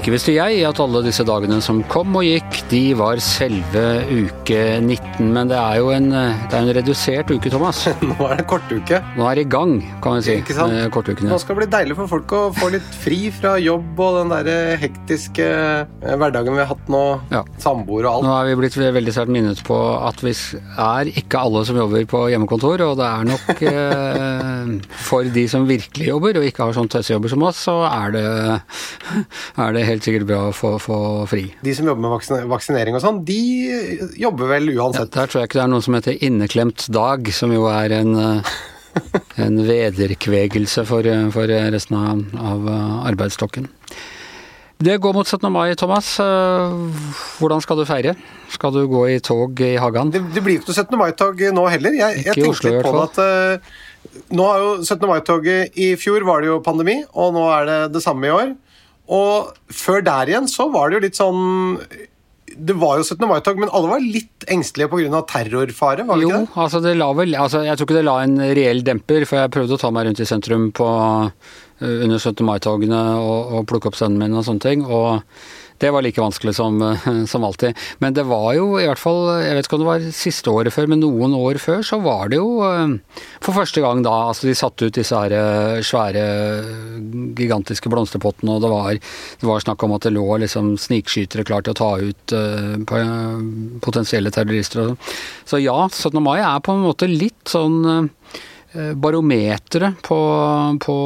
Ikke visste jeg at alle disse dagene som kom og gikk, de var selve uke 19. Men det er jo en, det er en redusert uke, Thomas. Nå er det kortuke. Nå er det i gang, kan vi si, Ikke sant? kortukene. Nå skal det bli deilig for folk å få litt fri fra jobb og den der hektiske eh, hverdagen vi har hatt nå. Ja. Samboer og alt. Nå er vi blitt veldig sterkt minnet på at vi er ikke alle som jobber på hjemmekontor, og det er nok eh, for de som virkelig jobber og ikke har sånn tøssejobber som oss, så er det, er det helt sikkert bra å få, få fri. De som jobber med vaksinering og sånn, de jobber vel Ja, uansett. der tror jeg ikke det er noe som heter inneklemt dag, som jo er en, en vederkvegelse for, for resten av, av arbeidsstokken. Det går mot 17. mai, Thomas. Hvordan skal du feire? Skal du gå i tog i hagen? Det, det blir jo ikke noe 17. mai-tog nå heller. Jeg, jeg tenkte litt på det at eh, nå har jo 17. mai-toget I fjor var det jo pandemi, og nå er det det samme i år. Og før der igjen så var det jo litt sånn Det var jo 17. mai-tog, men alle var litt engstelige pga. terrorfare, var det Jo, ikke det? altså det la vel altså Jeg tror ikke det la en reell demper, for jeg prøvde å ta meg rundt i sentrum på, under 17. mai-togene og, og plukke opp sønnen min og sånne ting. og det var like vanskelig som, eh, som alltid. Men det var jo i hvert fall Jeg vet ikke om det var siste året før, men noen år før så var det jo eh, for første gang da altså De satte ut disse her eh, svære, gigantiske blomsterpottene, og det var, det var snakk om at det lå liksom snikskytere klar til å ta ut uh, eh, potensielle terrorister og sånn. Så ja, 17. mai er på en måte litt sånn eh, barometeret på, på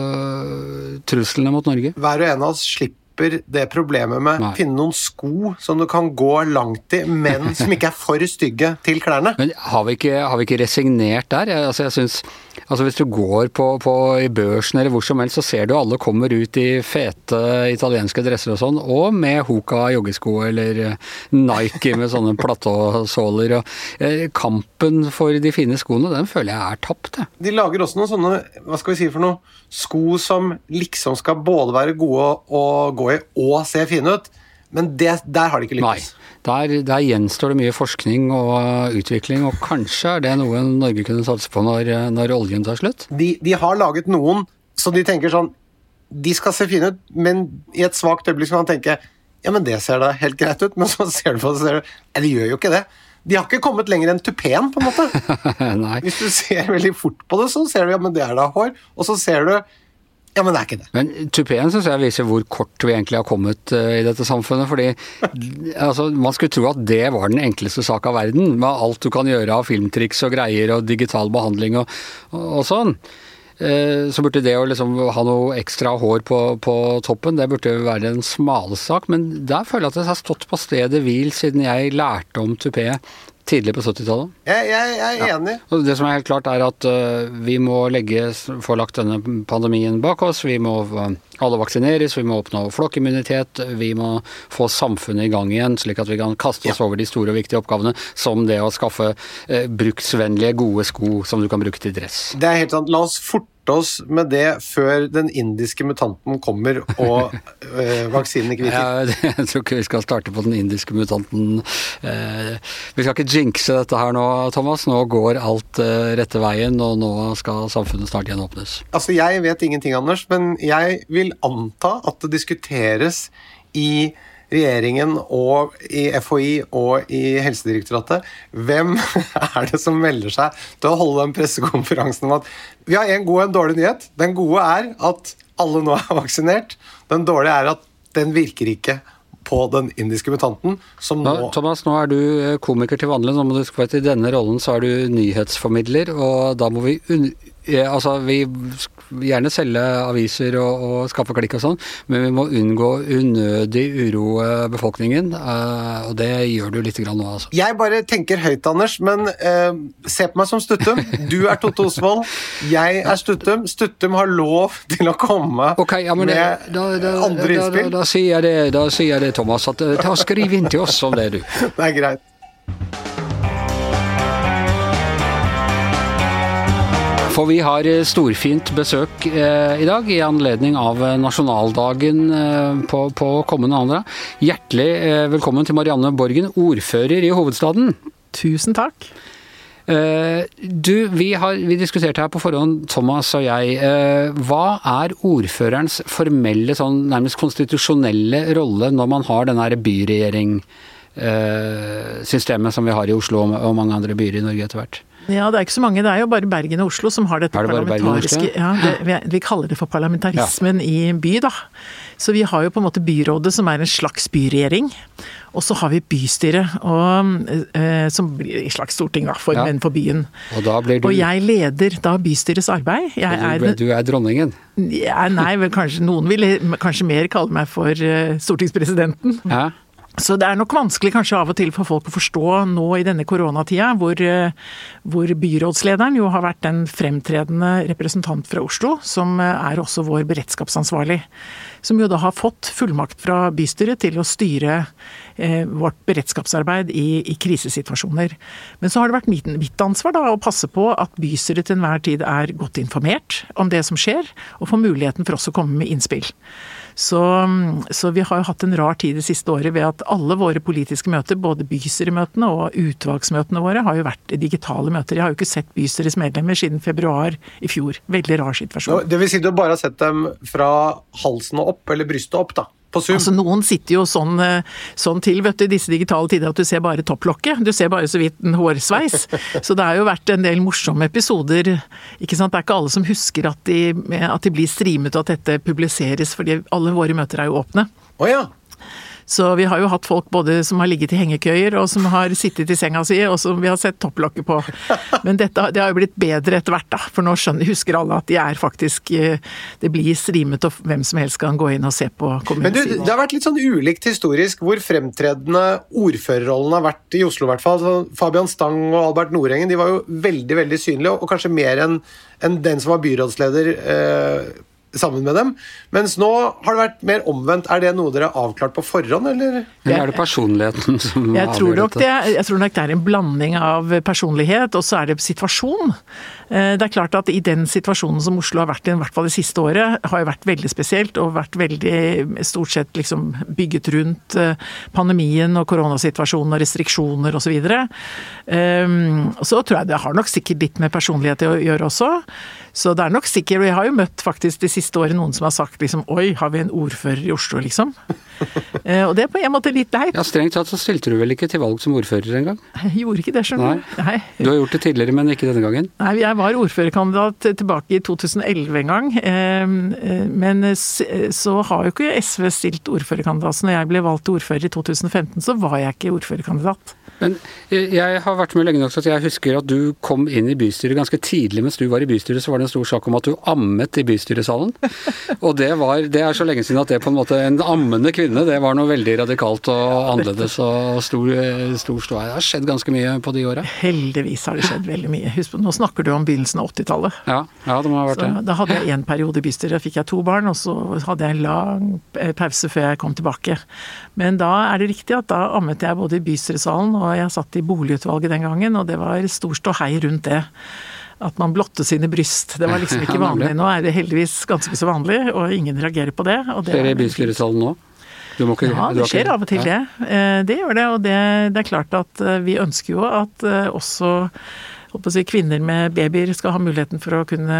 eh, truslene mot Norge. Hver og en av oss slipper det problemet med å finne noen sko som du kan gå langt i, men som ikke er for stygge til klærne. Men har vi ikke, har vi ikke resignert der? Jeg, altså jeg synes, altså Hvis du går på, på i børsen eller hvor som helst, så ser du alle kommer ut i fete italienske dresser og sånn, og med Hoka joggesko eller eh, Nike med sånne platåsåler. eh, Kampen for de fine skoene, den føler jeg er tapt. jeg. De lager også noen sånne hva skal vi si for noe, sko som liksom skal både være gode å gå i og se fine ut, men det, der har de ikke lykkes. Nei. Der, der gjenstår det mye forskning og utvikling, og kanskje er det noe Norge kunne satse på når, når oljen tar slutt? De, de har laget noen så de tenker sånn De skal se fine ut, men i et svakt øyeblikk så kan man tenke ja, men det ser da helt greit ut, men så ser du på det, så ser du Nei, det gjør jo ikke det. De har ikke kommet lenger enn tupeen, på en måte. Hvis du ser veldig fort på det, så ser du ja, men det er da hår, og så ser du ja, men det er ikke det. Men tupeen syns jeg viser hvor kort vi egentlig har kommet uh, i dette samfunnet. Fordi altså, man skulle tro at det var den enkleste sak av verden. Med alt du kan gjøre av filmtriks og greier og digital behandling og, og, og sånn. Uh, Så burde det å liksom ha noe ekstra hår på, på toppen, det burde være en smalsak. sak. Men der føler jeg at det har stått på stedet hvil siden jeg lærte om tupé tidlig på 70-tallet. Jeg, jeg, jeg er enig. Og Det som er helt klart, er at uh, vi må legge, få lagt denne pandemien bak oss. Vi må uh, alle vaksineres, vi må oppnå flokkimmunitet. Vi må få samfunnet i gang igjen, slik at vi kan kaste oss Ja. over de store og viktige oppgavene, som det å skaffe uh, bruksvennlige, gode sko som du kan bruke til dress. Det er helt sant. La oss forte oss med det før den indiske mutanten kommer og øh, vaksinen ikke virker. Ja, jeg tror ikke vi skal starte på den indiske mutanten. Eh, vi skal ikke jinxe dette her nå, Thomas. Nå går alt eh, rette veien, og nå skal samfunnet snart gjenåpnes. Altså, Jeg vet ingenting, Anders, men jeg vil anta at det diskuteres i regjeringen og i FHI og i Helsedirektoratet hvem er det som melder seg til å holde den pressekonferansen om at vi har en god og en dårlig nyhet. Den gode er at alle nå er vaksinert. Den dårlige er at den virker ikke på den indiske mutanten, som Nå, Thomas, nå er du eh, komiker til vanlig. Nå må du huske at I denne rollen så er du nyhetsformidler, og da må vi eh, Altså, vi vil gjerne selge aviser og, og skaffe klikk og sånn, men vi må unngå unødig uroe befolkningen. eh, og det gjør du litt grann nå, altså. Jeg bare tenker høyt, Anders, men eh, se på meg som Stuttum. Du er Totte Osvold, jeg er Stuttum. Stuttum har lov til å komme okay, ja, men med da, da, da, andre da, da, innspill. da, sier jeg det, da sier jeg det, Thomas. At, eh, ta Skriv inn til oss om det, du. Det er greit. For vi har eh, storfint besøk eh, i dag i anledning av eh, nasjonaldagen eh, på, på kommende andre. Hjertelig eh, velkommen til Marianne Borgen, ordfører i hovedstaden. Tusen takk. Eh, du, vi, har, vi, diskuterte her på forhånd, Thomas og jeg. Hva er ordførerens formelle, sånn nærmest konstitusjonelle rolle når man har denne byregjeringssystemet som vi har i Oslo og mange andre byer i Norge etter hvert? Ja, det er ikke så mange. Det er jo bare Bergen og Oslo som har dette det parlamentariske ja, det, vi, kaller det for parlamentarismen ja. i by, da. Så vi har jo på en måte byrådet som er en slags byregjering. Og så har vi bystyret, og, eh, som blir et slags storting, da, for, ja. menn for byen. Og, da blir du... og jeg leder da bystyrets arbeid. Jeg du, er, du er dronningen? Ja, nei, vel kanskje noen vil kanskje mer kalle meg for uh, stortingspresidenten. Ja. Så det er nok vanskelig kanskje av og til for folk å forstå nå i denne koronatida, hvor, eh, hvor, byrådslederen jo har vært en fremtredende representant fra Oslo, som eh, er også vår beredskapsansvarlig. Som jo da har fått fullmakt fra bystyret til å styre eh, vårt beredskapsarbeid i, i, krisesituasjoner. Men så har det vært mitt, mitt ansvar da å passe på at bystyret til enhver tid er godt informert om det som skjer, og får muligheten for oss å komme med innspill. Så, så, vi har jo hatt en rar tid det siste året ved at alle våre politiske møter, både bystyremøtene og utvalgsmøtene våre, har jo vært digitale møter. Jeg har jo ikke sett bystyrets medlemmer siden februar i fjor. Veldig rar situasjon. Det vil si du bare har sett dem fra halsen og opp, eller brystet opp, da? Altså, noen sitter jo sånn, eh, sånn til du, i disse digitale tider at du ser bare topplokket. Du ser bare så vidt en hårsveis. Så det har jo vært en del morsomme episoder. ikke sant? Det er ikke alle som husker at de, at de blir streamet og at dette publiseres, fordi alle våre møter er jo åpne. Oh, ja. Så vi har jo hatt folk både som har ligget i hengekøyer, og som har sittet i senga si, og som vi har sett topplokket på. Men dette, det har jo blitt bedre etter hvert, da. For nå skjønner, husker alle at de er faktisk eh, Det blir streamet, og hvem som helst kan gå inn og se på kommunen. Men du, det har vært litt sånn ulikt historisk hvor fremtredende ordførerrollen har vært i Oslo, i hvert fall. Fabian Stang og Albert Nordengen de var jo veldig, veldig synlige, og kanskje mer enn en den som var byrådsleder. Eh, sammen med dem. Mens nå har det vært mer omvendt. Er det noe dere har avklart på forhånd, eller? Eller er det personligheten som jeg avgjør dette? det, Jeg tror nok det er en blanding av personlighet, og så er det situasjon. Eh, det er klart at i den situasjonen som Oslo har vært i, i hvert fall det siste året, har jo vært veldig spesielt og vært veldig stort sett liksom bygget rundt eh, pandemien og koronasituasjonen og restriksjoner osv. Så, videre. så tror jeg det har nok sikkert litt med personlighet å gjøre også. Så det er nok sikkert, jeg har jo møtt faktisk det siste året noen som har sagt liksom oi, har vi en ordfører i Oslo, liksom? eh, og det er på en måte litt leit. Ja, strengt tatt så stilte du vel ikke til valg som ordfører engang? Jeg gjorde ikke det, skjønner du. Nei. Du har gjort det tidligere, men ikke denne gangen? Nei, jeg var ordførerkandidat tilbake i 2011 en gang. Eh, eh, men så har jo ikke SV stilt ordførerkandidat. Så når jeg ble valgt til ordfører i 2015, så var jeg ikke ordførerkandidat. Men jeg har vært med lenge nok til at jeg husker at du kom inn i bystyret ganske tidlig. Mens du var i bystyret, så var det en stor sak om at du ammet i bystyresalen. Og det var Det er så lenge siden at det på en måte En ammende kvinne, det var noe veldig radikalt og annerledes og stor, stor ståhei. Det har skjedd ganske mye på de åra? Heldigvis har det skjedd veldig mye. Husk på, nå snakker du om begynnelsen av 80-tallet. Ja, ja, det må ha vært så, det. Da hadde jeg en periode i bystyret, fikk jeg to barn, og så hadde jeg en lang pause før jeg kom tilbake. Men da er det riktig at da ammet jeg både i bystyresalen og jeg satt i boligutvalget den gangen, og det var stor ståhei rundt det. At man blotte sine bryst. Det var liksom ikke vanlig. Nå er det heldigvis ganske så vanlig, og ingen reagerer på det. Og det Ser i bystyresalen nå? Ikke, ja, det skjer av og til det. Eh, det gjør det, og det, det er klart at eh, vi ønsker jo at eh, også si, kvinner med babyer skal ha muligheten for å kunne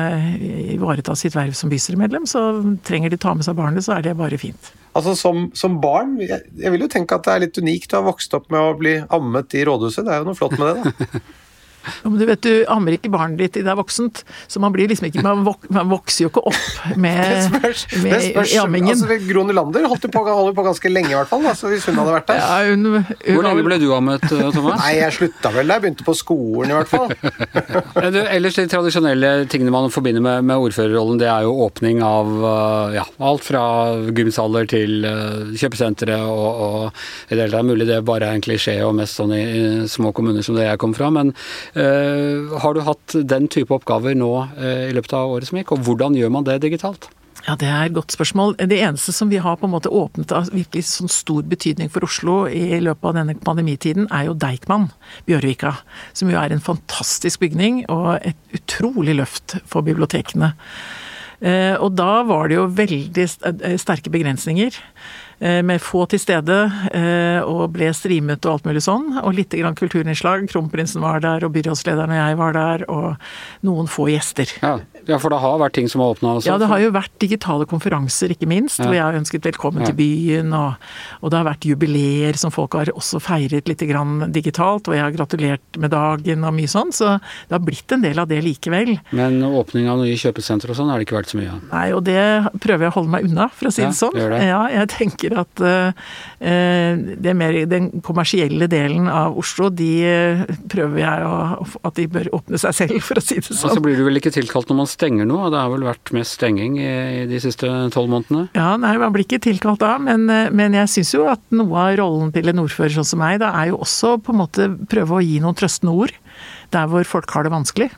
ivareta sitt verv som bystyremedlem. Så trenger de ta med seg barnet, så er det bare fint. Altså Som, som barn, jeg, jeg, vil jo tenke at det er litt unikt å ha vokst opp med å bli ammet i rådhuset. Det er jo noe flott med det, da. Ja, men du vet, du ammer ikke barnet ditt til det er voksent, så man blir liksom ikke Man, vok, man vokser jo ikke opp med, med ammingen. Altså, Gro Nylander holdt på, holdt på ganske lenge, i hvert fall, altså, hvis hun hadde vært der. Ja, hun, hun, Hvor lenge ble du ammet, eh, Thomas? Nei, jeg slutta vel da jeg begynte på skolen, i hvert fall. du, ellers de tradisjonelle tingene man forbinder med, med, ordførerrollen, det er jo åpning av eh, ja, alt fra gymsaler til uh, kjøpesentre og, og i det hele tatt mulig det bare er en klisjé og mest sånn i, i små kommuner som det jeg kom fra, men har du hatt den type oppgaver nå eh, i løpet av året som gikk, og hvordan gjør man det digitalt? Ja, Det er et godt spørsmål. Det eneste som vi har på en måte åpnet av virkelig sånn stor betydning for Oslo i løpet av denne pandemitiden, er jo Deichman Bjørvika. Som jo er en fantastisk bygning og et utrolig løft for bibliotekene. Eh, og da var det jo veldig sterke begrensninger. Eh, med få til stede, eh, og ble streamet og alt mulig sånn. Og litt grann kulturinnslag. Kronprinsen var der, og byrådslederen og jeg var der, og noen få gjester. Ja, ja for det har vært ting som har åpna? Ja, det har jo vært digitale konferanser, ikke minst. Ja. Hvor jeg har ønsket velkommen ja. til byen, og, og, det har vært jubileer som folk har også feiret litt grann digitalt. Og jeg har gratulert med dagen og mye sånn, så det har blitt en del av det likevel. Men åpning av nye kjøpesentre og sånn har det ikke vært så mye av? Nei, og det prøver jeg å holde meg unna, for å si det sånn. Det. Ja, jeg tenker at uh, det er mer den kommersielle delen av Oslo, de uh, prøver jeg å, at de bør åpne seg selv, for å si det sånn. Og så blir du vel ikke tilkalt når man stenger nå, det har vel vært mest stenging i, de siste tolv månedene? Ja, nei, man blir ikke tilkalt da, men, men jeg syns jo at noe av rollen til en ordfører sånn som meg, da er jo også på en måte prøve å gi noen trøstende ord der hvor folk har det vanskelig.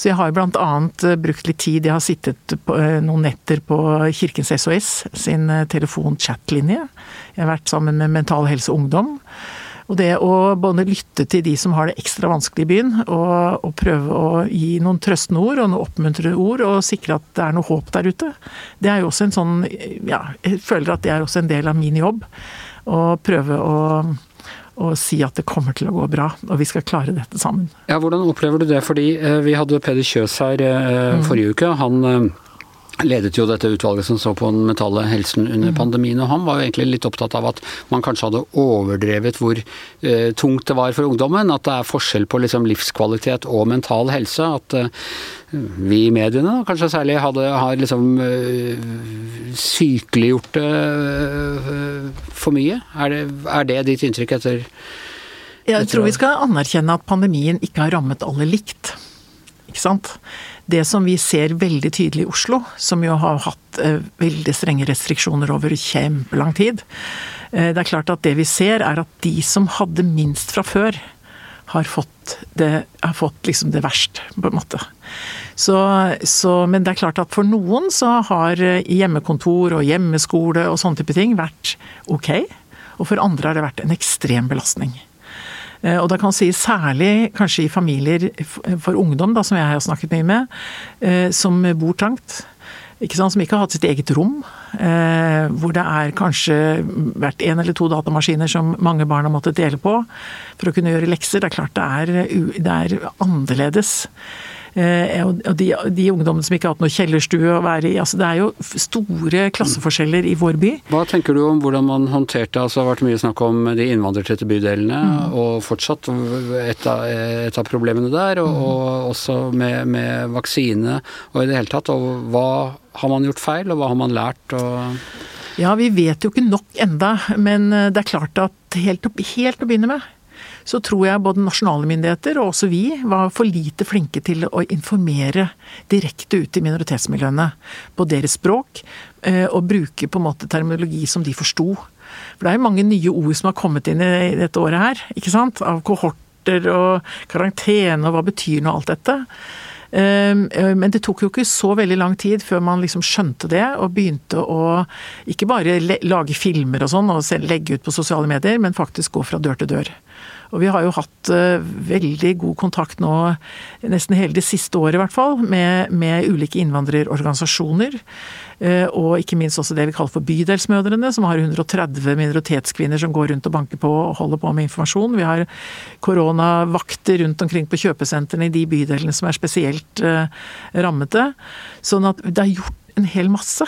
Så jeg har bl.a. Eh, brukt litt tid, jeg har sittet på, eh, noen netter på Kirkens SOS sin eh, telefon-chat-linje. Jeg har vært sammen med Mental Helse Ungdom. Og det å både lytte til de som har det ekstra vanskelig i byen, og, og prøve å gi noen trøstende ord og noen oppmuntrende ord, og sikre at det er noe håp der ute, det er jo også en sånn Ja, jeg føler at det er også en del av min jobb. Å prøve å og si at det kommer til å gå bra, og vi skal klare dette sammen. Ja, Hvordan opplever du det? Fordi eh, vi hadde Peder Kjøs her eh, mm. forrige uke. Han eh, ledet jo dette utvalget som så på den mentale helsen under mm. pandemien, og han var jo egentlig litt opptatt av at man kanskje hadde overdrevet hvor eh, tungt det var for ungdommen. At det er forskjell på liksom, livskvalitet og mental helse. At eh, vi i mediene da, kanskje særlig hadde, har liksom øh, sykeliggjort det øh, for mye. Er det, er det ditt inntrykk etter Jeg tror vi skal anerkjenne at pandemien ikke har rammet alle likt. Ikke sant? Det som vi ser veldig tydelig i Oslo, som jo har hatt eh, veldig strenge restriksjoner over kjempelang tid, eh, det er klart at det vi ser er at de som hadde minst fra før, har fått det, har fått liksom det verst, på en måte. Så, så, men det er klart at for noen så har eh, hjemmekontor og hjemmeskole og sånne type ting vært ok. Og for andre har det vært en ekstrem belastning. Eh, og da kan man si særlig kanskje i familier for ungdom, da, som jeg har snakket mye med, eh, som bor trangt. Ikke sant, som ikke har hatt sitt eget rom. Eh, hvor det er kanskje vært én eller to datamaskiner som mange barn har måttet dele på for å kunne gjøre lekser. Det er klart det er, det er annerledes. Eh, og de, de, ungdommene som ikke har hatt noe kjellerstue å være i. altså Det er jo store klasseforskjeller i vår by. Hva tenker du om hvordan man håndterte altså Det har vært mye snakk om de innvandrertette bydelene, mm. og fortsatt et av, et av, problemene der. Og, mm. og også med, med, vaksine og i det hele tatt. Og hva har man gjort feil, og hva har man lært? Ja, vi vet jo ikke nok enda, men det er klart at helt, helt å begynne med så tror jeg både nasjonale myndigheter og også vi var for lite flinke til å informere direkte ut i minoritetsmiljøene på deres språk, eh, og bruke på en måte terminologi som de forsto. For det er jo mange nye ord som har kommet inn i dette året her, ikke sant? Av kohorter og karantene og hva betyr nå alt dette? Ehm, eh, men det tok jo ikke så veldig lang tid før man liksom skjønte det, og begynte å ikke bare lage filmer og sånn og legge ut på sosiale medier, men faktisk gå fra dør til dør. Og vi har jo hatt uh, veldig god kontakt nå, nesten hele det siste året i hvert fall, med, med ulike innvandrerorganisasjoner. Uh, og ikke minst også det vi kaller for Bydelsmødrene, som har 130 minoritetskvinner som går rundt og banker på og holder på med informasjon. Vi har koronavakter rundt omkring på kjøpesentrene i de bydelene som er spesielt uh, rammete. Sånn at det er gjort en hel masse.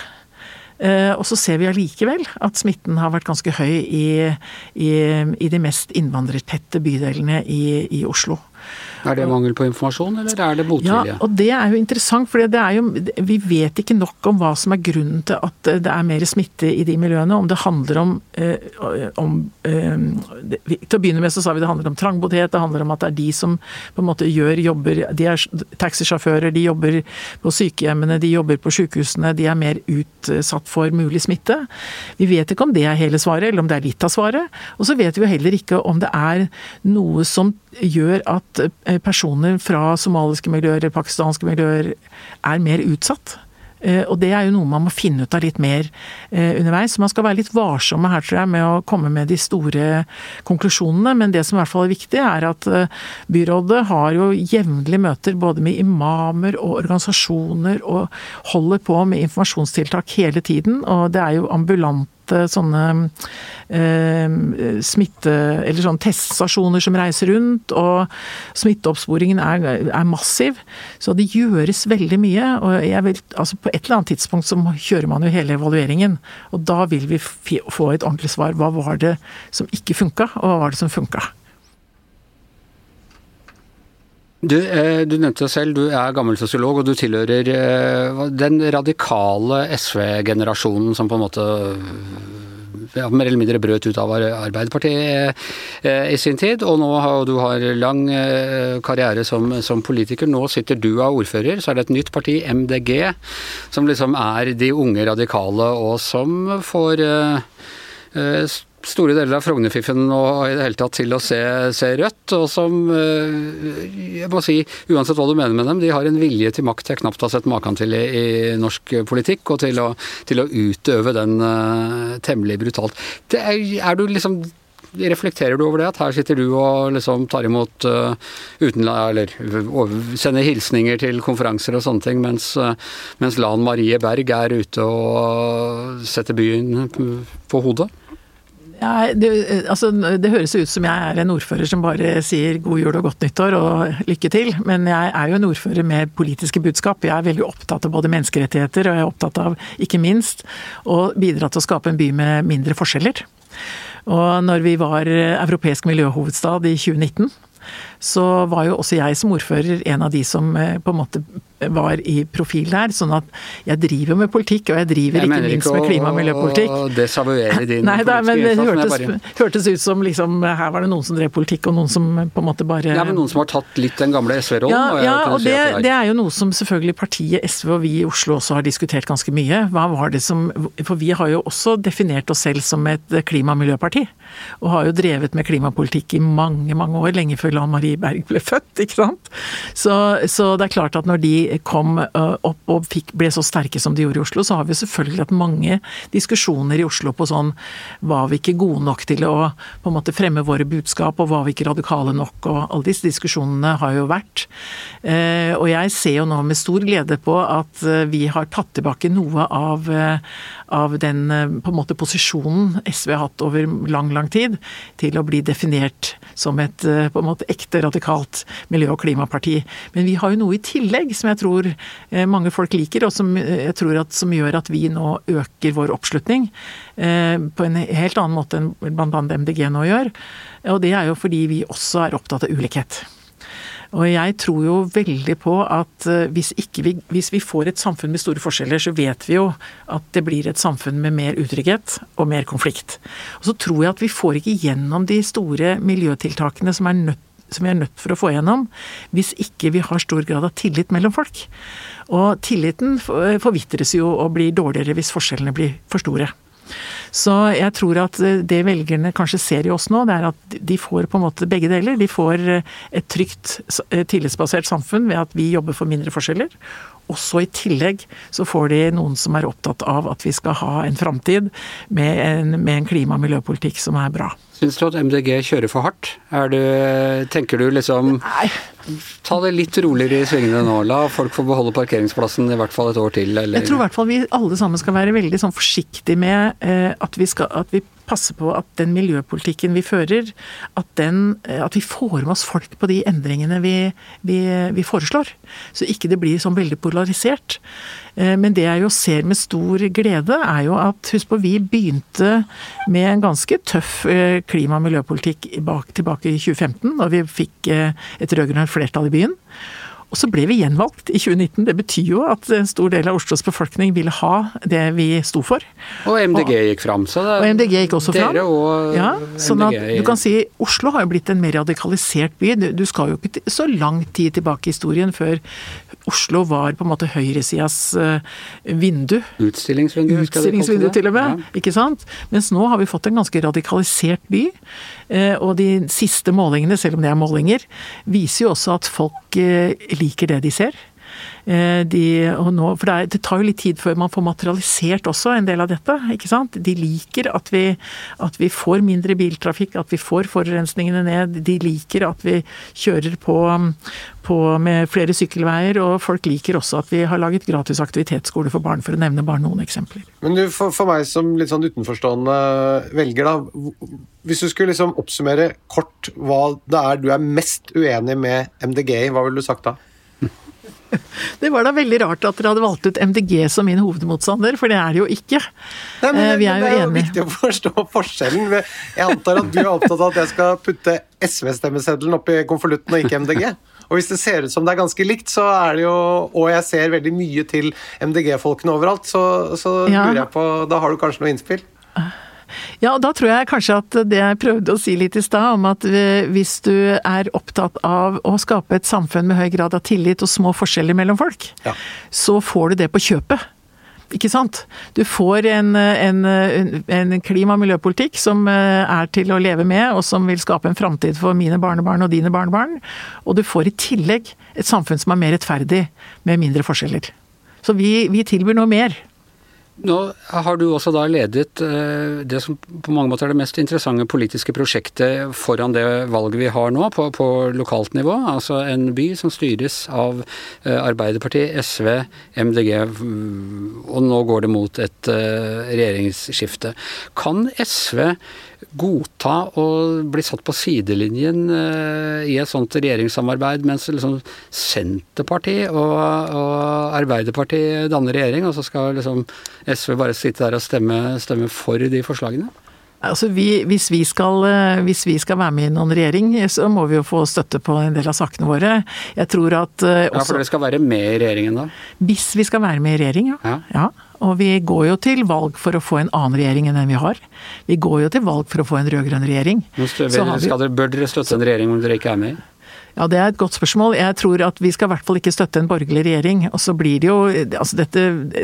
Eh, og så ser vi allikevel at smitten har vært ganske høy i, i, i de mest innvandrertette bydelene i, i Oslo. Er det mangel på informasjon, eller er det motvilje? Ja, og det er jo interessant, for vi vet ikke nok om hva som er grunnen til at det er mer smitte i de miljøene. Om det handler om, eh, om eh, Til å begynne med så sa vi det handler om trangboddhet, det handler om at det er de som på en måte gjør jobber De er taxisjåfører, de jobber på sykehjemmene, de jobber på sykehusene. De er mer utsatt for mulig smitte. Vi vet ikke om det er hele svaret, eller om det er litt av svaret. Og så vet vi jo heller ikke om det er noe som gjør at eh, personer fra somaliske miljøer eller pakistanske miljøer er mer utsatt. Eh, og det er jo noe man må finne ut av litt mer eh, underveis. Så man skal være litt varsomme her, tror jeg, med å komme med de store konklusjonene. Men det som i hvert fall er viktig, er at byrådet har jo jevnlige møter både med imamer og organisasjoner, og holder på med informasjonstiltak hele tiden. Og det er jo ambulante såkalte sånne eh, smitte... Eller sånne teststasjoner som reiser rundt, og smitteoppsporingen er, er, massiv. Så det gjøres veldig mye. Og vil, altså på et eller annet tidspunkt så kjører man jo hele evalueringen. Og da vil vi få et ordentlig svar. Hva var det som ikke funka, og hva var det som funka? Du, eh, du, nevnte deg selv, du er gammel sosiolog, og du tilhører eh, den radikale SV-generasjonen som på en måte ja, mer eller mindre brøt ut av Arbeiderpartiet eh, i sin tid. Og nå har du har lang karriere som, som, politiker. Nå sitter du av ordfører, så er det et nytt parti, MDG, som liksom er de unge radikale, og som får store deler av Frognerfiffen og i det hele tatt til å se, se, rødt, og som eh, jeg må si, uansett hva du mener med dem, de har en vilje til makt jeg knapt har sett maken til i, i norsk politikk, og til å, til å utøve den uh, temmelig brutalt. Er, er, du liksom Reflekterer du over det, at her sitter du og liksom tar imot uh, utenla, eller sender hilsninger til konferanser og sånne ting, mens, uh, mens Lan Marie Berg er ute og setter byen på hodet? Ja, det, altså, det, høres ut som jeg er en ordfører som bare sier god jul og godt nyttår og lykke til, men jeg er jo en ordfører med politiske budskap. Jeg er veldig opptatt av både menneskerettigheter, og jeg er opptatt av, ikke minst, å bidra til å skape en by med mindre forskjeller. Og når vi var europeisk miljøhovedstad i 2019, så var jo også jeg som ordfører en av de som eh, på en måte var i profil der. Sånn at jeg driver med politikk, og jeg driver jeg ikke minst ikke med klima- og miljøpolitikk. Jeg mener ikke å desavouere din Nei, da, men det hørtes, bare... hørtes, ut som liksom her var det noen som drev politikk, og noen som på en måte bare Ja, men noen som har tatt litt den gamle SV-rollen? Ja, ja og det, det, er jo noe som selvfølgelig partiet SV og vi i Oslo også har diskutert ganske mye. Hva var det som For vi har jo også definert oss selv som et klima- og miljøparti. Og har jo drevet med klimapolitikk i mange, mange år, lenge før Lan Marie Berg ble født, ikke sant. Så, så det er klart at når de kom eh, opp og fikk, ble så sterke som de gjorde i Oslo, så har vi selvfølgelig hatt mange diskusjoner i Oslo på sånn Var vi ikke gode nok til å på en måte fremme våre budskap, og var vi ikke radikale nok? Og alle disse diskusjonene har jo vært. Eh, og jeg ser jo nå med stor glede på at eh, vi har tatt tilbake noe av, av den på en måte posisjonen SV har hatt over lang, lang tid, til å bli definert som et på en måte ekte radikalt miljø- og klimaparti. Men vi har jo noe i tillegg som jeg tror eh, mange folk liker, og som eh, jeg tror at, som gjør at vi nå øker vår oppslutning eh, på en helt annen måte enn bl.a. MDG nå gjør. Og det er jo fordi vi også er opptatt av ulikhet. Og jeg tror jo veldig på at hvis, vi, hvis, vi, får et samfunn med store forskjeller, så vet vi jo at det blir et samfunn med mer utrygghet og mer konflikt. Og så tror jeg at vi får ikke gjennom de store miljøtiltakene som er nødt som vi er nødt for å få gjennom, hvis ikke vi har stor grad av tillit mellom folk. Og tilliten forvitres jo og blir dårligere hvis forskjellene blir for store. Så jeg tror at det velgerne kanskje ser i oss nå, det er at de får på en måte begge deler. De får et trygt, tillitsbasert samfunn ved at vi jobber for mindre forskjeller. Også i tillegg så får de noen som er opptatt av at vi skal ha en framtid med, med en klima- og miljøpolitikk som er bra. Syns du at MDG kjører for hardt? Du, tenker du liksom Nei. Ta det litt roligere i svingene nå. La folk få beholde parkeringsplassen i hvert fall et år til. Eller? Jeg tror i hvert fall vi alle sammen skal være veldig sånn forsiktige med eh, at, vi skal, at vi passer på at den miljøpolitikken vi fører, at, den, eh, at vi får med oss folk på de endringene vi, vi, vi foreslår. Så ikke det blir sånn veldig polarisert. Eh, men det jeg jo ser med stor glede, er jo at husk på, vi begynte med en ganske tøff eh, klima- og miljøpolitikk tilbake i 2015, da vi fikk et rød-grønt flertall i byen. Og så ble vi gjenvalgt i 2019. Det betyr jo at en stor del av Oslos befolkning ville ha det vi sto for. Og MDG gikk fram, så det Og MDG gikk også fram. Dere og ja, sånn at du kan si Oslo har jo blitt en mer radikalisert by. Du skal jo ikke så lang tid tilbake i historien før Oslo var på en måte høyresidas eh, vindu. Utstillingsvindu, Utstillingsvindu til og med, ja. ikke sant. Mens nå har vi fått en ganske radikalisert by. Eh, og de siste målingene, selv om det er målinger, viser jo også at folk eh, liker det de ser. Eh, de, nå, for det, er, det, tar jo litt tid før man får materialisert også en del av dette. ikke sant? De liker at vi, at vi får mindre biltrafikk, at vi får forurensningene ned. De liker at vi kjører på, på med flere sykkelveier, og folk liker også at vi har laget gratis aktivitetsskole for barn, for å nevne bare noen eksempler. Men du, for, for meg som litt sånn utenforstående velger, da. Hvis du skulle liksom oppsummere kort hva det er du er mest uenig med MDG i, hva ville du sagt da? Det var da veldig rart at dere hadde valgt ut MDG som min hovedmotstander, for det er det jo ikke. Nei, men, eh, Vi er jo det er jo viktig å forstå forskjellen. Jeg antar at du er opptatt av at jeg skal putte SV-stemmeseddelen oppi konvolutten og ikke MDG? Og hvis det ser ut som det er ganske likt, så er det jo Og jeg ser veldig mye til MDG-folkene overalt, så, så ja. lurer jeg på Da har du kanskje noe innspill? Ja, og da tror jeg kanskje at det jeg prøvde å si litt i stad, om at hvis du er opptatt av å skape et samfunn med høy grad av tillit og små forskjeller mellom folk, ja. så får du det på kjøpet. Ikke sant? Du får en, en, en klima- og miljøpolitikk som eh, er til å leve med, og som vil skape en framtid for mine barnebarn og dine barnebarn. Og du får i tillegg et samfunn som er mer rettferdig, med mindre forskjeller. Så vi, vi tilbyr noe mer. Nå har du også da ledet eh, det som på mange måter er det mest interessante politiske prosjektet foran det valget vi har nå, på, på lokalt nivå. Altså en by som styres av eh, Arbeiderpartiet, SV, MDG, og nå går det mot et eh, regjeringsskifte. Kan SV godta å bli satt på sidelinjen i et sånt regjeringssamarbeid, mens liksom Senterpartiet og, og Arbeiderpartiet danner regjering, og så skal liksom SV bare sitte der og stemme, stemme for de forslagene? Altså vi, hvis, vi skal, eh, hvis, vi skal, være med i noen regjering, så må vi jo få støtte på en del av sakene våre. Jeg tror at også, Ja, For dere skal være med i regjeringen da? Hvis vi skal være med i regjering, ja. ja. ja. Og vi går jo til valg for å få en annen regjering enn den vi har. Vi går jo til valg for å få en rød-grønn regjering. Men skal dere, bør dere støtte en regjering om dere ikke er med i? Ja, Det er et godt spørsmål. Jeg tror at vi skal i hvert fall ikke støtte en borgerlig regjering. Og så blir det jo, altså dette,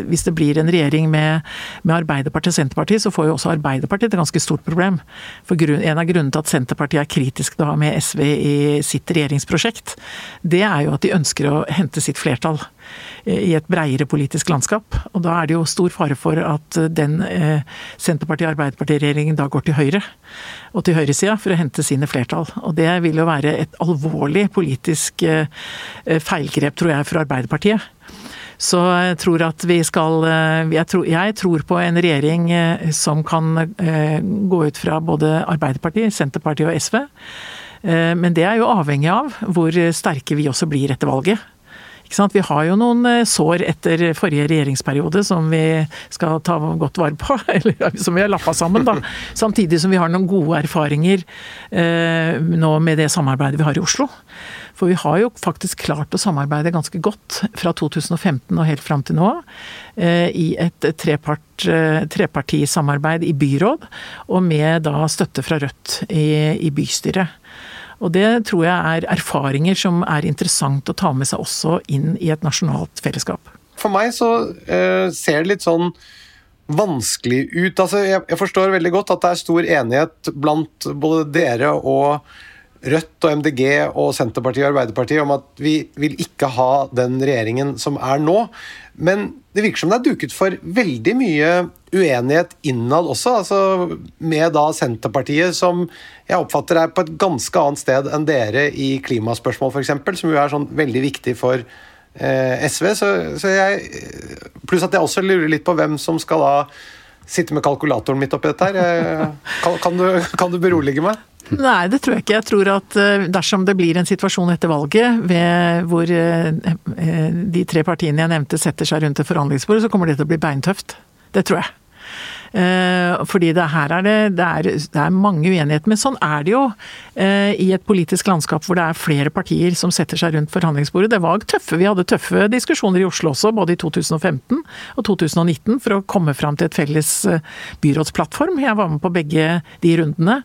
Hvis det blir en regjering med, med Arbeiderpartiet og Senterpartiet, så får jo også Arbeiderpartiet et ganske stort problem. For grunn, En av grunnene til at Senterpartiet er kritisk til å ha med SV i sitt regjeringsprosjekt, det er jo at de ønsker å hente sitt flertall i et breiere politisk landskap. Og da er det jo stor fare for at den eh, Senterparti-Arbeiderparti-regjeringen da går til høyre, og til høyresida, for å hente sine flertall. Og det vil jo være et alvorlig politisk eh, feilgrep, tror jeg, for Arbeiderpartiet. Så jeg tror at vi skal eh, jeg tror, jeg tror, på en regjering som kan gå ut fra både Arbeiderpartiet, Senterpartiet og SV. Men det er jo avhengig av hvor sterke vi også blir etter valget. Vi har jo noen eh, sår etter forrige regjeringsperiode som vi skal ta godt vare på. Eller som vi har lappa sammen, da. Samtidig som vi har noen gode erfaringer eh, nå med det samarbeidet vi har i Oslo. For vi har jo faktisk klart å samarbeide ganske godt fra 2015 og helt fram til nå. Eh, I et trepart, eh, trepartisamarbeid i byråd, og med da støtte fra Rødt i, i bystyret. Og det tror jeg er erfaringer som er interessant å ta med seg også inn i et nasjonalt fellesskap. For meg så uh, ser det litt sånn vanskelig ut. Altså, jeg, jeg, forstår veldig godt at det er stor enighet blant både dere og Rødt og MDG og Senterpartiet og Arbeiderpartiet om at vi vil ikke ha den regjeringen som er nå. Men det virker som det er duket for veldig mye uenighet innad også, altså med da Senterpartiet, som jeg oppfatter er på et ganske annet sted enn dere i klimaspørsmål, f.eks., som jo er sånn veldig viktig for eh, SV. Så, så jeg, pluss at jeg også lurer litt på hvem som skal da sitte med kalkulatoren mitt oppi dette her. Kan, kan, du, kan du berolige meg? Nei, det tror jeg ikke. Jeg tror at eh, dersom det blir en situasjon etter valget hvor eh, eh, de tre partiene jeg nevnte setter seg rundt et forhandlingsbord, så kommer det til å bli beintøft. Det tror jeg. Eh, fordi det her er det, det, er, det er mange uenigheter. Men sånn er det jo eh, i et politisk landskap hvor det er flere partier som setter seg rundt forhandlingsbordet. Det var tøffe, Vi hadde tøffe diskusjoner i Oslo også, både i 2015 og 2019, for å komme fram til et felles eh, byrådsplattform. Jeg var med på begge de rundene.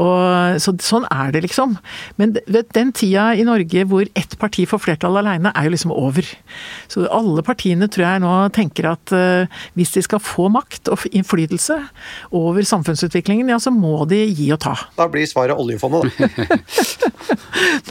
Og, så, sånn er det, liksom. Men den tida i Norge hvor ett parti får flertall alene, er jo liksom over. Så alle partiene tror jeg nå tenker at hvis de skal få makt og innflytelse over samfunnsutviklingen, ja så må de gi og ta. Da blir svaret oljefondet, da.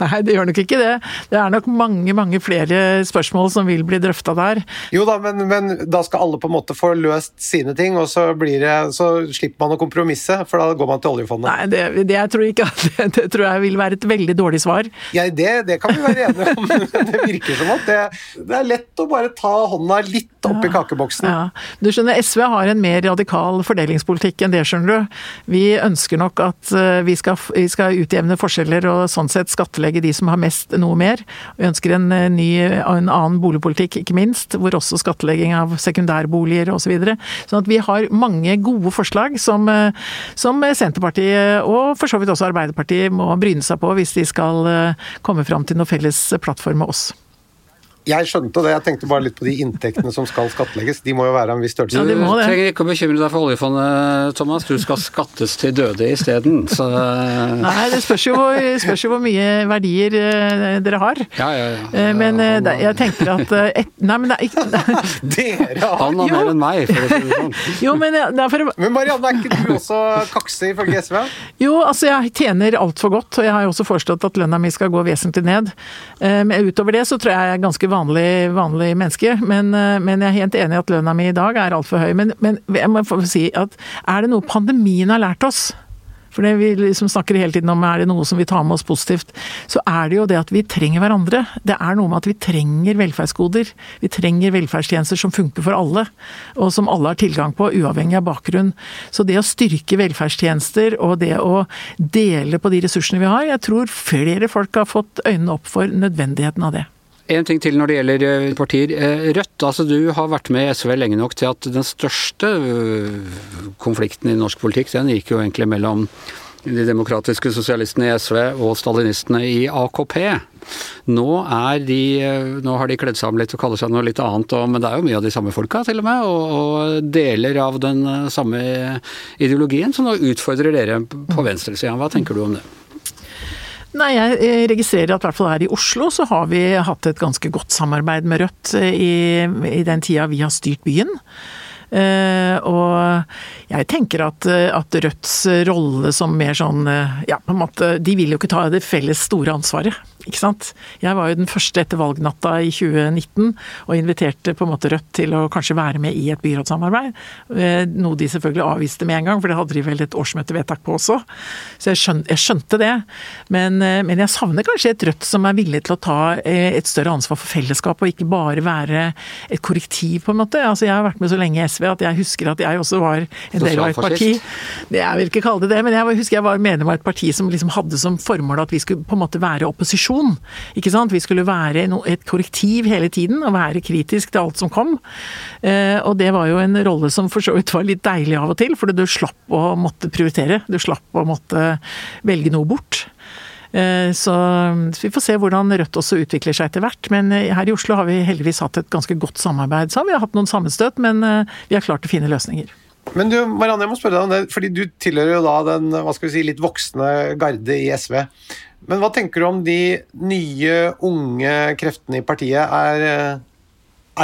Nei, det gjør nok ikke det. Det er nok mange, mange flere spørsmål som vil bli drøfta der. Jo da, men, men, da skal alle på en måte få løst sine ting, og så, blir det, så slipper man å kompromisse, for da går man til oljefondet. Nei, det, det jeg tror ikke det, det, tror jeg vil være et veldig dårlig svar. Ja, det, det kan vi være enige om. det virker som at det, det, er lett å bare ta hånda litt opp i kakeboksen. Ja. Du skjønner, SV har en mer radikal fordelingspolitikk enn det, skjønner du. Vi ønsker nok at eh, vi skal, vi skal utjevne forskjeller og sånn sett skattlegge de som har mest, noe mer. Vi ønsker en eh, ny, en annen boligpolitikk, ikke minst, hvor også skattlegging av sekundærboliger osv. Så videre. sånn at vi har mange gode forslag som, eh, som Senterpartiet og for så vidt også Arbeiderpartiet må bryne seg på hvis de skal komme fram til noe felles plattform med oss. Jeg skjønte det, jeg tenkte bare litt på de inntektene som skal skattlegges. De må jo være av en viss størrelse. Ja, de må det. Du trenger ikke å bekymre deg for oljefondet, Thomas. Du skal skattes til døde isteden. Så... Nei, det spørs jo, spørs jo, hvor mye verdier eh, dere har. Ja, ja, ja. Eh, men eh, jeg tenker at et, Nei, men det er ikke Dere har Han har mer enn meg, for å si det sånn. Jo, men, for... men Marianne, er ikke du også kakse ifølge SV? Jo, altså jeg tjener altfor godt, og jeg har jo også foreslått at lønna mi skal gå vesentlig ned. Men utover det så tror jeg jeg er ganske vanlig, vanlig menneske, men, eh, men, jeg er helt enig i at lønna mi i dag er altfor høy. Men, men jeg må få si at er det noe pandemien har lært oss? For det vi liksom snakker hele tiden om er det noe som vi tar med oss positivt, så er det jo det at vi trenger hverandre. Det er noe med at vi trenger velferdsgoder. Vi trenger velferdstjenester som funker for alle, og som alle har tilgang på, uavhengig av bakgrunn. Så det å styrke velferdstjenester og det å dele på de ressursene vi har, jeg tror flere folk har fått øynene opp for nødvendigheten av det. En ting til når det gjelder eh, partier. Eh, Rødt, altså du har vært med i SV lenge nok til at den største øh, konflikten i norsk politikk, den gikk jo egentlig mellom de demokratiske sosialistene i SV og stalinistene i AKP. Nå, er de, nå har de kledd seg om litt og kaller seg noe litt annet, og, men det er jo mye av de samme folka til og med, og, og deler av den samme ideologien. Så nå utfordrer dere på venstresida. Hva tenker du om det? Nei, jeg registrerer at hvert fall her i Oslo så har vi hatt et ganske godt samarbeid med Rødt i, i den tida vi har styrt byen. Uh, og jeg tenker at, at, Rødts rolle som mer sånn Ja, på en måte De vil jo ikke ta det felles store ansvaret. Ikke sant? Jeg var jo den første etter valgnatta i 2019 og inviterte på en måte Rødt til å kanskje være med i et byrådssamarbeid. Eh, noe de selvfølgelig avviste med en gang, for det hadde de vel et årsmøtevedtak på også. Så jeg skjønte, jeg skjønte det. Men, eh, men, jeg savner kanskje et Rødt som er villig til å ta eh, et større ansvar for fellesskapet, og ikke bare være et korrektiv, på en måte. Altså, jeg har vært med så lenge i SV at jeg husker at jeg også var en del av et parti. Jeg vil ikke kalle det det, men jeg husker jeg var medlem av et parti som liksom hadde som formål at vi skulle på en måte være opposisjon opposisjon. Ikke sant? Vi skulle være et korrektiv hele tiden og være kritisk til alt som kom. Eh, og det var jo en rolle som for så vidt var litt deilig av og til, for du slapp å måtte prioritere. Du slapp å måtte velge noe bort. Eh, så vi får se hvordan Rødt også utvikler seg etter hvert. Men eh, her i Oslo har vi heldigvis hatt et ganske godt samarbeid. Så har vi hatt noen sammenstøt, men vi har klart å finne løsninger. Men du, Marianne, jeg må spørre deg om det, fordi du tilhører jo da den hva skal vi si, litt voksne garde i SV. Men hva tenker du om de nye, unge kreftene i partiet? Er, eh,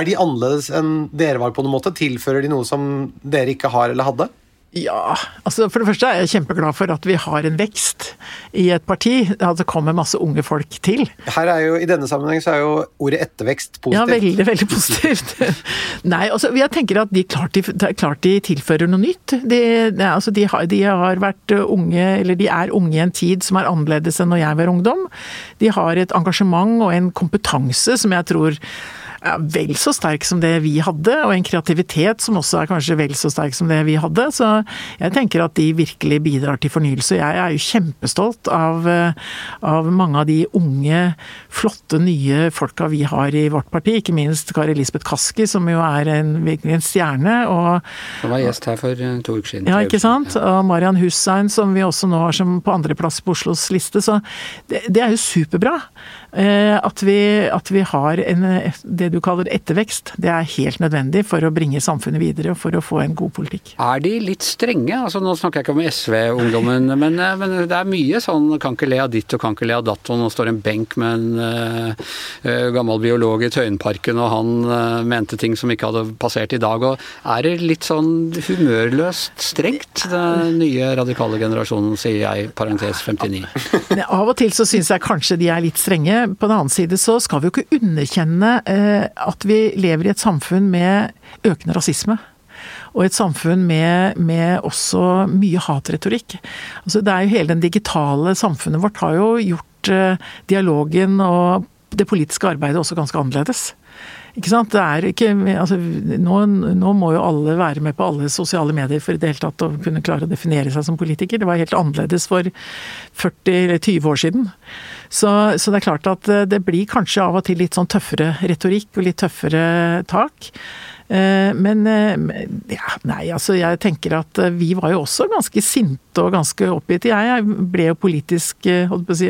er de annerledes enn dere var på noen måte? Tilfører de noe som dere ikke har eller hadde? Ja, altså for det første er jeg kjempeglad for at vi har en vekst i et parti. At det kommer masse unge folk til. Her er jo, I denne sammenheng så er jo ordet ettervekst positivt. Ja, veldig, veldig positivt. Nei, altså jeg tenker at de klart, de, klart de tilfører noe nytt. De, altså de, har, de, har, vært unge, eller de er unge i en tid som er annerledes enn når jeg var ungdom. De har et engasjement og en kompetanse som jeg tror ja, vel så sterk som det vi hadde, og en kreativitet som også er kanskje vel så sterk som det vi hadde. Så jeg tenker at de virkelig bidrar til fornyelse. Jeg er jo kjempestolt av, eh, av mange av de unge, flotte, nye folka vi har i vårt parti. Ikke minst Kari Elisabeth Kaski, som jo er en, virkelig en stjerne. Og, som var gjest her for eh, to uker siden. Ja, ikke sant. Og Marian Hussein, som vi også nå har som på andreplass på Oslos liste. Så det, det er jo superbra. Eh, at vi, at vi har en, det det du kaller ettervekst, det er helt nødvendig for å bringe samfunnet videre og for å få en god politikk. Er de litt strenge? Altså Nå snakker jeg ikke om SV-ungdommen, men, eh, men, det er mye sånn kan ikke le av ditt og kan ikke le av datt, og nå står en benk med en uh, gammel biolog i Tøyenparken, og han uh, mente ting som ikke hadde passert i dag. og Er det litt sånn humørløst strengt, den nye radikale generasjonen, sier jeg, parentes 59? Av og til så syns jeg kanskje de er litt strenge. På den annen side så skal vi jo ikke underkjenne eh, at vi lever i et samfunn med økende rasisme. Og et samfunn med, med også mye hatretorikk. Altså det er jo Hele den digitale samfunnet vårt har jo gjort eh, dialogen og det politiske arbeidet også ganske annerledes. Ikke sant? Det er ikke, altså, nå, nå, må jo alle være med på alle sosiale medier for i det hele tatt å kunne klare å definere seg som politiker. Det var helt annerledes for 40 eller 20 år siden. Så, så det er klart at eh, det blir kanskje av og til litt sånn tøffere retorikk og litt tøffere tak. Eh, men eh, ja, nei, altså jeg tenker at eh, vi var jo også ganske sinte og ganske oppgitt. Jeg ble jo politisk si,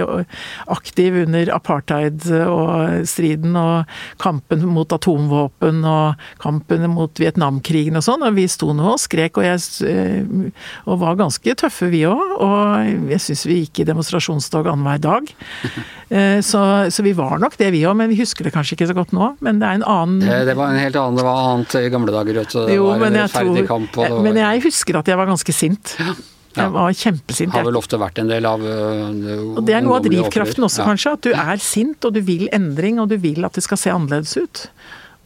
aktiv under apartheid og striden og kampen mot atomvåpen og kampen mot Vietnamkrigen og sånn. Og vi sto nå og skrek og, jeg, og var ganske tøffe vi òg. Og jeg syns vi gikk i demonstrasjonstog annenhver dag. Så, så, vi var nok det vi òg, men vi husker det kanskje ikke så godt nå. Men det er en annen Det, det var en helt annen, det var annet annet i gamle dager. Vet, det jo, var men jeg, tror, kamp, var... men jeg husker at jeg var ganske sint. Ja. Jeg var kjempesint. Har vel ofte vært en del av uh, Og Det er noe av drivkraften også, ja. kanskje. At du er sint, og du vil endring, og du vil at det skal se annerledes ut.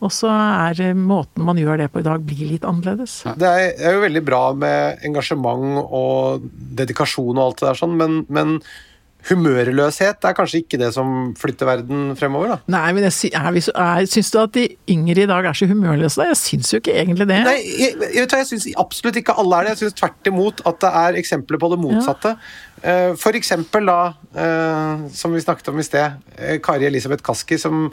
Og så er måten man gjør det på i dag, blir litt annerledes. Det er jo veldig bra med engasjement og dedikasjon og alt det der sånn, men, men humørløshet er kanskje ikke det som flytter verden fremover, da? Nei, men jeg, jeg, jeg, syns du at de yngre i dag er så humørløse? Jeg syns jo ikke egentlig det. Nei, jeg, jeg, jeg syns absolutt ikke alle er det. Jeg syns tvert imot at det er eksempler på det motsatte. Ja. Eh, for eksempel da, eh, som vi snakket om i sted, eh, Kari Elisabeth Kaski, som,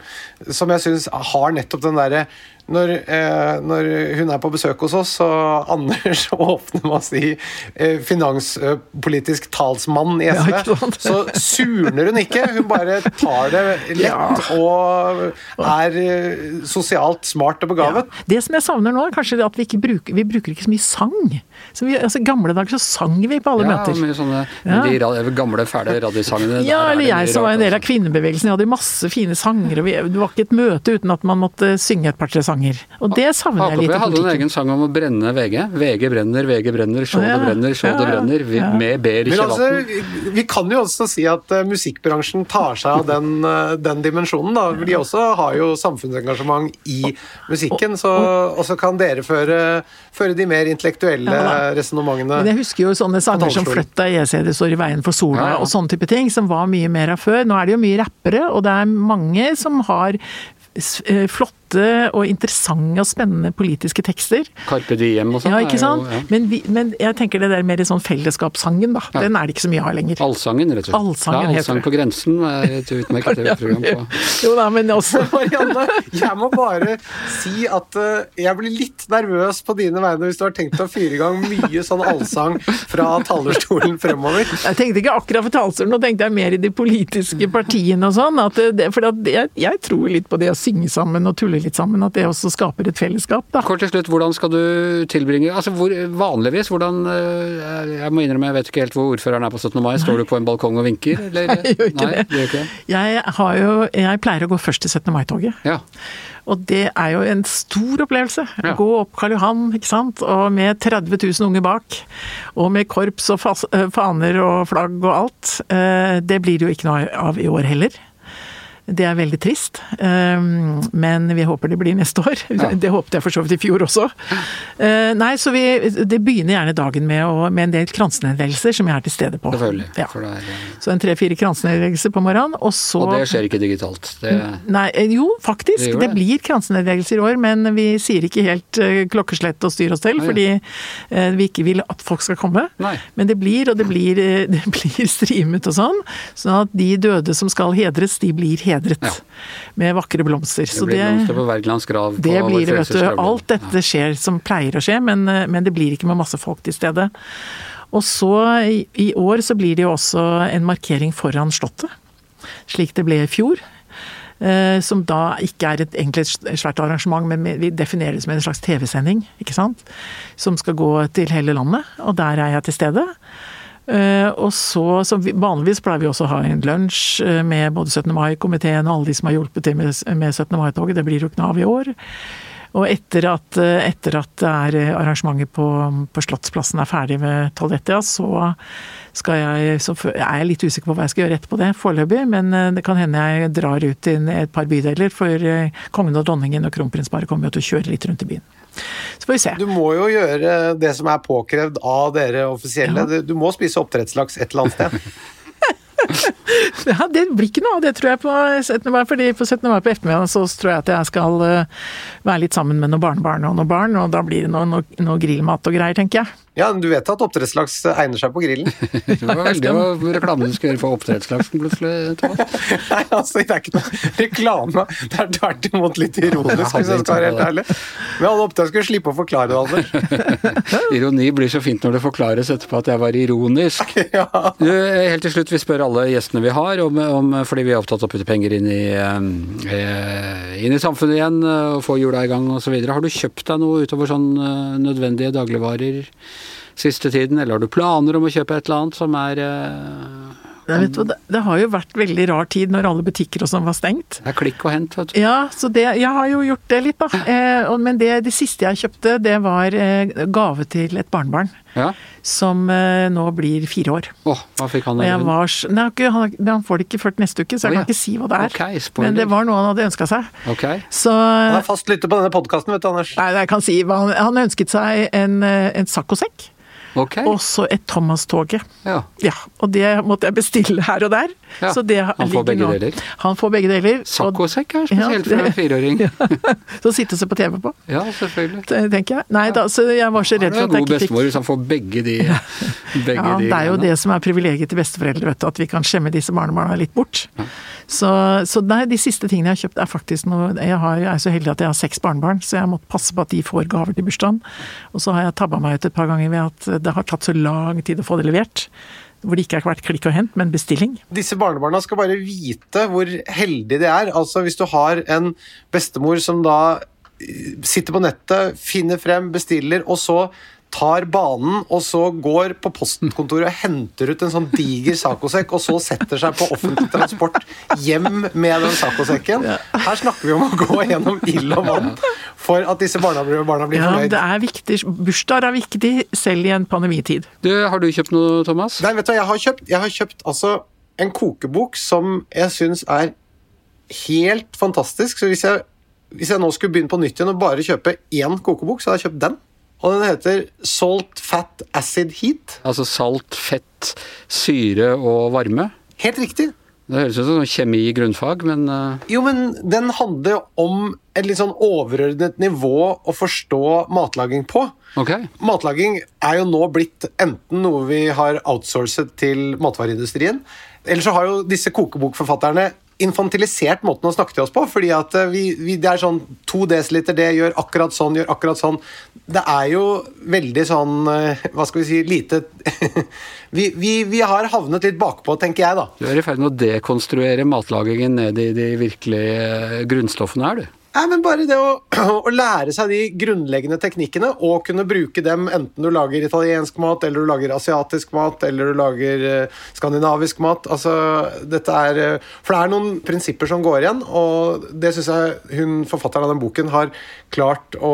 som jeg syns har nettopp den derre når, eh, når, hun er på besøk hos oss, og Anders åpner med å si eh, finanspolitisk talsmann i SV, ja, så surner hun ikke. Hun bare tar det lett ja. og er eh, sosialt smart og begavet. Ja. Det som jeg savner nå, er kanskje at vi ikke bruker, vi bruker ikke så mye sang. Så vi, altså, gamle dager så sang vi på alle møter. Ja, mye sånne de gamle, fæle radiosangene. Ja, eller jeg som var en del av kvinnebevegelsen. Jeg hadde masse fine sanger. og Det var ikke et møte uten at man måtte synge et par-tre sanger sanger. Og det savner jeg litt i hadde en egen sang om å brenne VG. VG brenner, VG brenner, så det brenner, så det brenner. Vi, med ber ikke altså. Vi kan jo også si at uh, musikkbransjen tar seg av den, uh, den dimensjonen. da. De også har jo samfunnsengasjement i musikken, så også kan dere føre, føre de mer intellektuelle ja, resonnementene. Jeg husker jo sånne sanger som 'Flytt deg, jeg det står i veien for sola' ja, ja. og sånne type ting, som var mye mer av før. Nå er det jo mye rappere, og det er mange som har flotte flott flotte og interessante og spennende politiske tekster. Carpe Diem og sånn. Ja, ikke sant. Jo, ja. men, vi, men, jeg tenker det der mer sånn fellesskapssangen, da. Ja. Den er det ikke så mye av lenger. Allsangen, rett og slett. Allsangen, ja, Allsang på grensen er et utmerket TV-program på Jo da, men også Marianne, jeg må bare si at uh, jeg blir litt nervøs på dine vegne hvis du har tenkt å fyre i gang mye sånn allsang fra talerstolen fremover. Jeg tenkte ikke akkurat for talerstolen, nå tenkte jeg mer i de politiske partiene og sånn. for jeg, jeg tror litt på det å synge sammen og tulle spiller litt sammen, at det også skaper et fellesskap. Da. Kort til slutt, hvordan skal du tilbringe altså hvor, Vanligvis, hvordan eh, Jeg må innrømme, jeg vet ikke helt hvor ordføreren er på 17. mai. Står du på en balkong og vinker, eller? Nei, jeg gjør ikke Nei, det. Ikke. Jeg, har jo, jeg pleier å gå først til 17. mai-toget. Ja. Og det er jo en stor opplevelse. Ja. Gå opp Karl Johan, ikke sant. Og med 30 000 unge bak. Og med korps og eh, faner og flagg og alt. Eh, det blir det jo ikke noe av i år heller. Det er veldig trist, ehm, men vi håper det blir neste år. Ja. Det håpet jeg for så vidt i fjor også. Eh, nei, så vi, Det begynner gjerne dagen med, å, med en del kransenedleggelser som jeg er til stede på. Ja. Er. Så en tre-fire kransenedleggelser på morgenen, og så Og det skjer ikke digitalt? Det... Nei, eh, jo faktisk. Det, det. blir kransenedleggelser i år, men vi sier ikke helt klokkeslett og styr oss til, fordi uh, vi ikke vil at folk skal komme. Nei. Men det blir, og det blir, det blir streamet og sånn, sånn at de døde som skal hedres, de blir hedret hedret. Ja. Med vakre blomster. Det blir blomster på Wergelands grav. Det blir det, vet du. Alt dette skjer som pleier å skje, men, men det blir ikke med masse folk til stede. Og så i, i år så blir det jo også en markering foran Slottet. Slik det ble i fjor. Eh, som da ikke er et, egentlig et svært arrangement, men vi definerer det som en slags TV-sending. ikke sant? Som skal gå til hele landet, og der er jeg til stede. Uh, og så, så Vanligvis pleier vi også å ha en lunsj uh, med både 17. mai-komiteen og alle de som har hjulpet til med 17. mai-toget. Det blir jo ikke noe av i år. Og etter at, etter at arrangementet på, på, Slottsplassen er ferdig ved tolv-ett, så, skal jeg, så er jeg litt usikker på hva jeg skal gjøre etterpå det foreløpig. Men det kan hende jeg drar ut i et par bydeler, for kongen og dronningen og kronprinsparet kommer jo til å kjøre litt rundt i byen. Så får vi se. Du må jo gjøre det som er påkrevd av dere offisielle. Ja. Du må spise oppdrettslaks et eller annet sted. ja, det blir ikke noe av det, tror jeg, på 17. mai. fordi på 17. mai på ettermiddagen så tror jeg at jeg skal uh, være litt sammen med noen barnebarn og noen barn, og da blir det noe, noe, noe grillmat og greier, tenker jeg. Ja, du vet at oppdrettslaks egner seg på grillen? det var veldig reklame du skal gjøre for oppdrettslaksen plutselig, Thomas. Nei, altså, det er ikke noe reklame. Det er tvert imot litt ironisk, hvis jeg skal være helt ærlig. Men alle håpet skulle slippe å forklare det, Anders. Ironi blir så fint når det forklares etterpå at jeg var ironisk. ja. du, helt til slutt, vi spør alle gjestene vi har, om, om, fordi vi er opptatt av å putte penger inn i, eh, inn i samfunnet igjen og få hjula i gang osv. Har du kjøpt deg noe utover sånn eh, nødvendige dagligvarer? Siste tiden, eller har du planer om å kjøpe et eller annet som er uh, det, du, det, har jo vært veldig rar tid når alle butikker og sånn var stengt. Det er klikk og hent, vet du. Ja, så det, jeg har jo gjort det litt, da. Eh, men det, det, siste jeg kjøpte, det var eh, gave til et barnebarn. Ja. Som eh, nå blir fire år. Oh, hva fikk han? Var, nei, han, han, får det ikke før neste uke, så jeg oh, ja. kan ikke si hva det er. Okay, men det var noe han hadde ønska seg. Okay. Så, han er fast lytter på denne podkasten, vet du, Anders. Nei, jeg kan si han, han ønsket seg en, eh, en saccosekk. Okay. Og så et Thomas-toget. Ja. ja. Og det måtte jeg bestille her og der. Ja. han får begge nå. deler? Han får begge deler. Saccosekk er spesielt ja, for en fireåring. så sitte og se på TV på. Ja, selvfølgelig. tenker jeg. Nei, da, så jeg var så redd for at jeg ikke fikk God bestemor hvis han får begge de begge Ja, det er jo det som er privilegiet til besteforeldre, vet du. At vi kan skjemme disse barnebarna litt bort. Så, så nei, de siste tingene jeg har kjøpt er faktisk noe jeg, har, jeg er så heldig at jeg har seks barnebarn, så jeg måtte passe på at de får gaver til bursdagen. Og så har jeg tabba meg ut et par ganger ved at det har tatt så lang tid å få det levert. Hvor det ikke har vært klikk og hent, men bestilling. Disse barnebarna skal bare vite hvor heldige de er. Altså Hvis du har en bestemor som da eh, sitter på nettet, finner frem, bestiller, og så tar banen og så går på postkontoret og henter ut en sånn diger sacosekk, og så setter seg på offentlig transport hjem med den sacosekken. Her snakker vi om å gå gjennom ild og vann for at disse barna, barna blir fornøyd. Ja, det er viktig. Bursdager er viktig, selv i en pandemitid. Du, har du kjøpt noe, Thomas? Nei, vet du hva jeg har kjøpt? Jeg har kjøpt altså en kokebok som jeg syns er helt fantastisk. Så hvis jeg, hvis jeg nå skulle begynne på nytt igjen og bare kjøpe én kokebok, så hadde jeg kjøpt den. Og den heter Salt Fat Acid Heat. Altså salt, fett, syre og varme? Helt riktig. Det høres ut som kjemi i grunnfag, men uh... Jo, men den handler om et litt sånn overordnet nivå å forstå matlaging på. Okay. Matlaging er jo nå blitt enten noe vi har outsourcet til matvareindustrien, eller så har jo disse kokebokforfatterne infantilisert måten å snakke til oss på. fordi at eh, vi, vi, Det er sånn to desiliter, det gjør akkurat sånn, gjør akkurat sånn. Det er jo veldig sånn eh, Hva skal vi si Lite vi, vi, vi, har havnet litt bakpå, tenker jeg, da. Du er i ferd med å dekonstruere matlagingen ned i de virkelige eh, grunnstoffene her, du? Nei, men Bare det å, å, lære seg de grunnleggende teknikkene og kunne bruke dem enten du lager italiensk mat, eller du lager asiatisk mat, eller du lager uh, skandinavisk mat. Altså, dette er, uh, for det er noen prinsipper som går igjen, og det syns jeg hun, forfatteren av den boken har klart å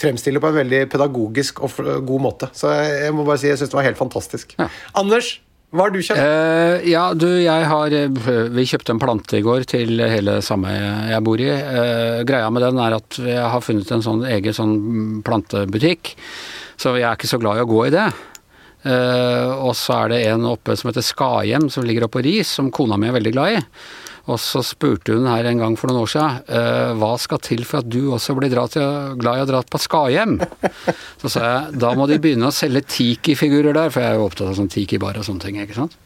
fremstille på en veldig pedagogisk og god måte. Så jeg, jeg må bare si jeg syns det var helt fantastisk. Ja. Anders, hva har du kjøpt? Uh, ja, du, jeg har eh, Vi kjøpte en plante i går til hele sameiet jeg bor i. Uh, greia med den er at jeg har funnet en sånn egen sånn plantebutikk, så jeg er ikke så glad i å gå i det. Uh, og så er det en oppe som heter Skahjem, som ligger oppe på Ris, som kona mi er veldig glad i. Og så spurte hun her en gang for noen år siden uh, hva skal til for at du også blir glad i å dra på Skahjem. Så sa jeg da må de begynne å selge Tiki-figurer der, for jeg er jo opptatt av sånn Tiki-bar og sånne ting. ikke sant?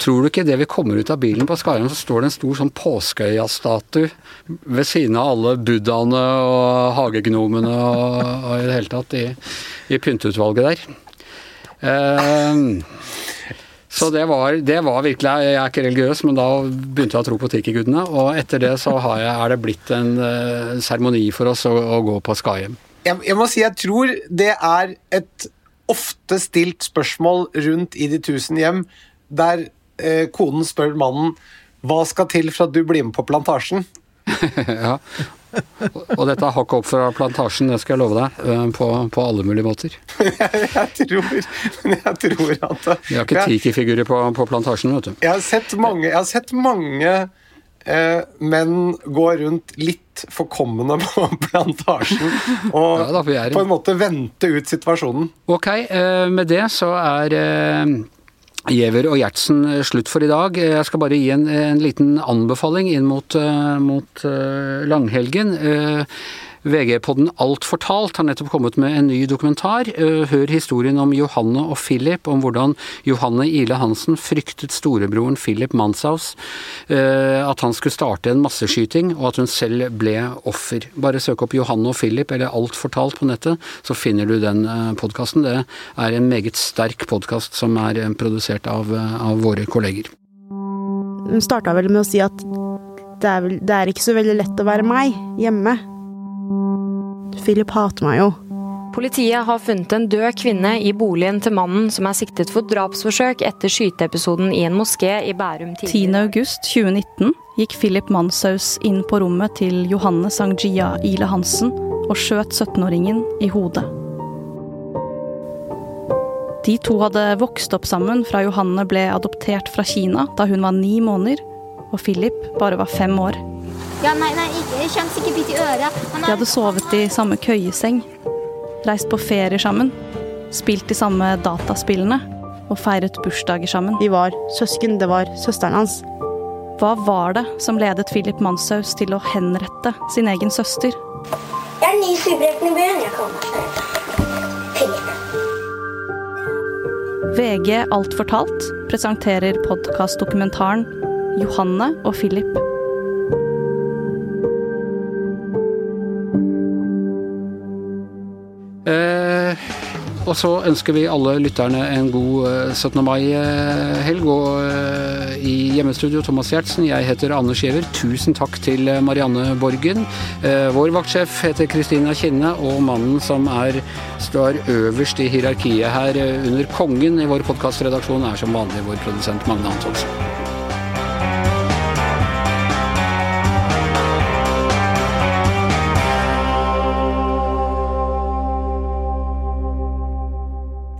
Tror du ikke det vi kommer ut av bilen på Skahjem, så står det en stor sånn påskeøya-statue ved siden av alle buddhaene og hagegnomene og, og, i det hele tatt i, i pynteutvalget der. Uh, Så det var, det var, virkelig Jeg er ikke religiøs, men da begynte jeg å tro på Tiki-gudene. Og etter det så jeg, er det blitt en seremoni uh, for oss å, å, gå på Skahjem. Jeg, jeg må si jeg tror det er et ofte stilt spørsmål rundt i de tusen hjem, der uh, konen spør mannen hva skal til for at du blir med på plantasjen? ja, og dette er hakket opp fra plantasjen, det skal jeg love deg. Eh, på, på alle mulige måter. jeg, tror, jeg tror at Vi har ikke tiki-figurer på, på, plantasjen, vet du. Jeg har sett mange, har sett mange eh, menn gå rundt litt forkommende på plantasjen og ja, på en måte vente ut situasjonen. Ok, eh, med det så er eh, Giæver og Gjertsen eh, slutt for i dag. Jeg skal bare gi en, en liten anbefaling inn mot, uh, mot langhelgen. VG-podden Alt fortalt har nettopp kommet med en ny dokumentar. Eh, hør historien om Johanne og Philip, om hvordan Johanne Ile Hansen fryktet storebroren Philip Manshaus, eh, at han skulle starte en masseskyting, og at hun selv ble offer. Bare søk opp Johanne og Philip eller Alt fortalt på nettet, så finner du den eh, podkasten. Det er en meget sterk podkast som er produsert av, av våre kolleger. Hun starta vel med å si at det er, vel, det er ikke så veldig lett å være meg hjemme. Philip hater meg jo. Politiet har funnet en død kvinne i boligen til mannen som er siktet for drapsforsøk etter skyteepisoden i en moské i Bærum tidligere. 10.8.2019 gikk Philip Manshaus inn på rommet til Johanne Sangjia Ile Hansen og skjøt 17-åringen i hodet. De to hadde vokst opp sammen fra Johanne ble adoptert fra Kina da hun var ni måneder, og Philip bare var fem år. Ja, nei, nei, ikke kjønnsikkebit i øret. De hadde sovet i samme køyeseng, reist på ferie sammen, spilt de samme dataspillene og feiret bursdager sammen. De var søsken. Det var søsteren hans. Hva var det som ledet Philip Manshaus til å henrette sin egen søster? Jeg er ny superhelten i byen. Jeg kommer. Philip. VG Alt fortalt presenterer podkastdokumentaren 'Johanne og Philip'. Og så ønsker vi alle lytterne en god 17. Eh, mai-helg. Og eh, i hjemmestudio Thomas Giertsen, jeg heter Anders Giæver. Tusen takk til eh, Marianne Borgen. Vår vaktsjef heter Kristina Kinne, og mannen som er, står øverst i hierarkiet her under kongen i vår podkastredaksjon, er som vanlig vår produsent Magne Antonsen.